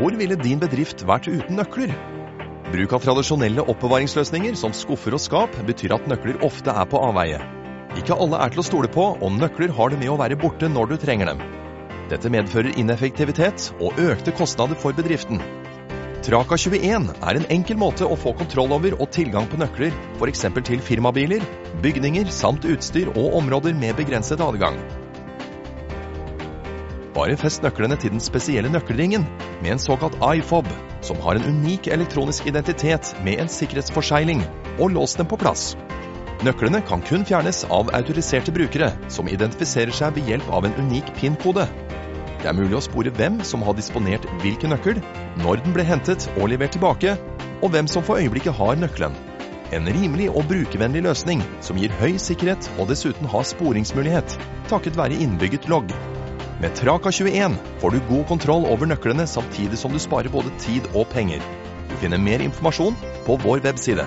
Hvor ville din bedrift vært uten nøkler? Bruk av tradisjonelle oppbevaringsløsninger som skuffer og skap betyr at nøkler ofte er på avveie. Ikke alle er til å stole på, og nøkler har det med å være borte når du trenger dem. Dette medfører ineffektivitet og økte kostnader for bedriften. Traka21 er en enkel måte å få kontroll over og tilgang på nøkler, f.eks. til firmabiler, bygninger samt utstyr og områder med begrenset adgang. Bare fest nøklene til den spesielle nøkkelringen med en såkalt iFob, som har en unik elektronisk identitet med en sikkerhetsforsegling, og lås dem på plass. Nøklene kan kun fjernes av autoriserte brukere, som identifiserer seg ved hjelp av en unik PIN-kode. Det er mulig å spore hvem som har disponert hvilken nøkkel, når den ble hentet og levert tilbake, og hvem som for øyeblikket har nøkkelen. En rimelig og brukervennlig løsning som gir høy sikkerhet og dessuten har sporingsmulighet, takket være innbygget logg. Med Traka21 får du god kontroll over nøklene samtidig som du sparer både tid og penger. Du finner mer informasjon på vår webside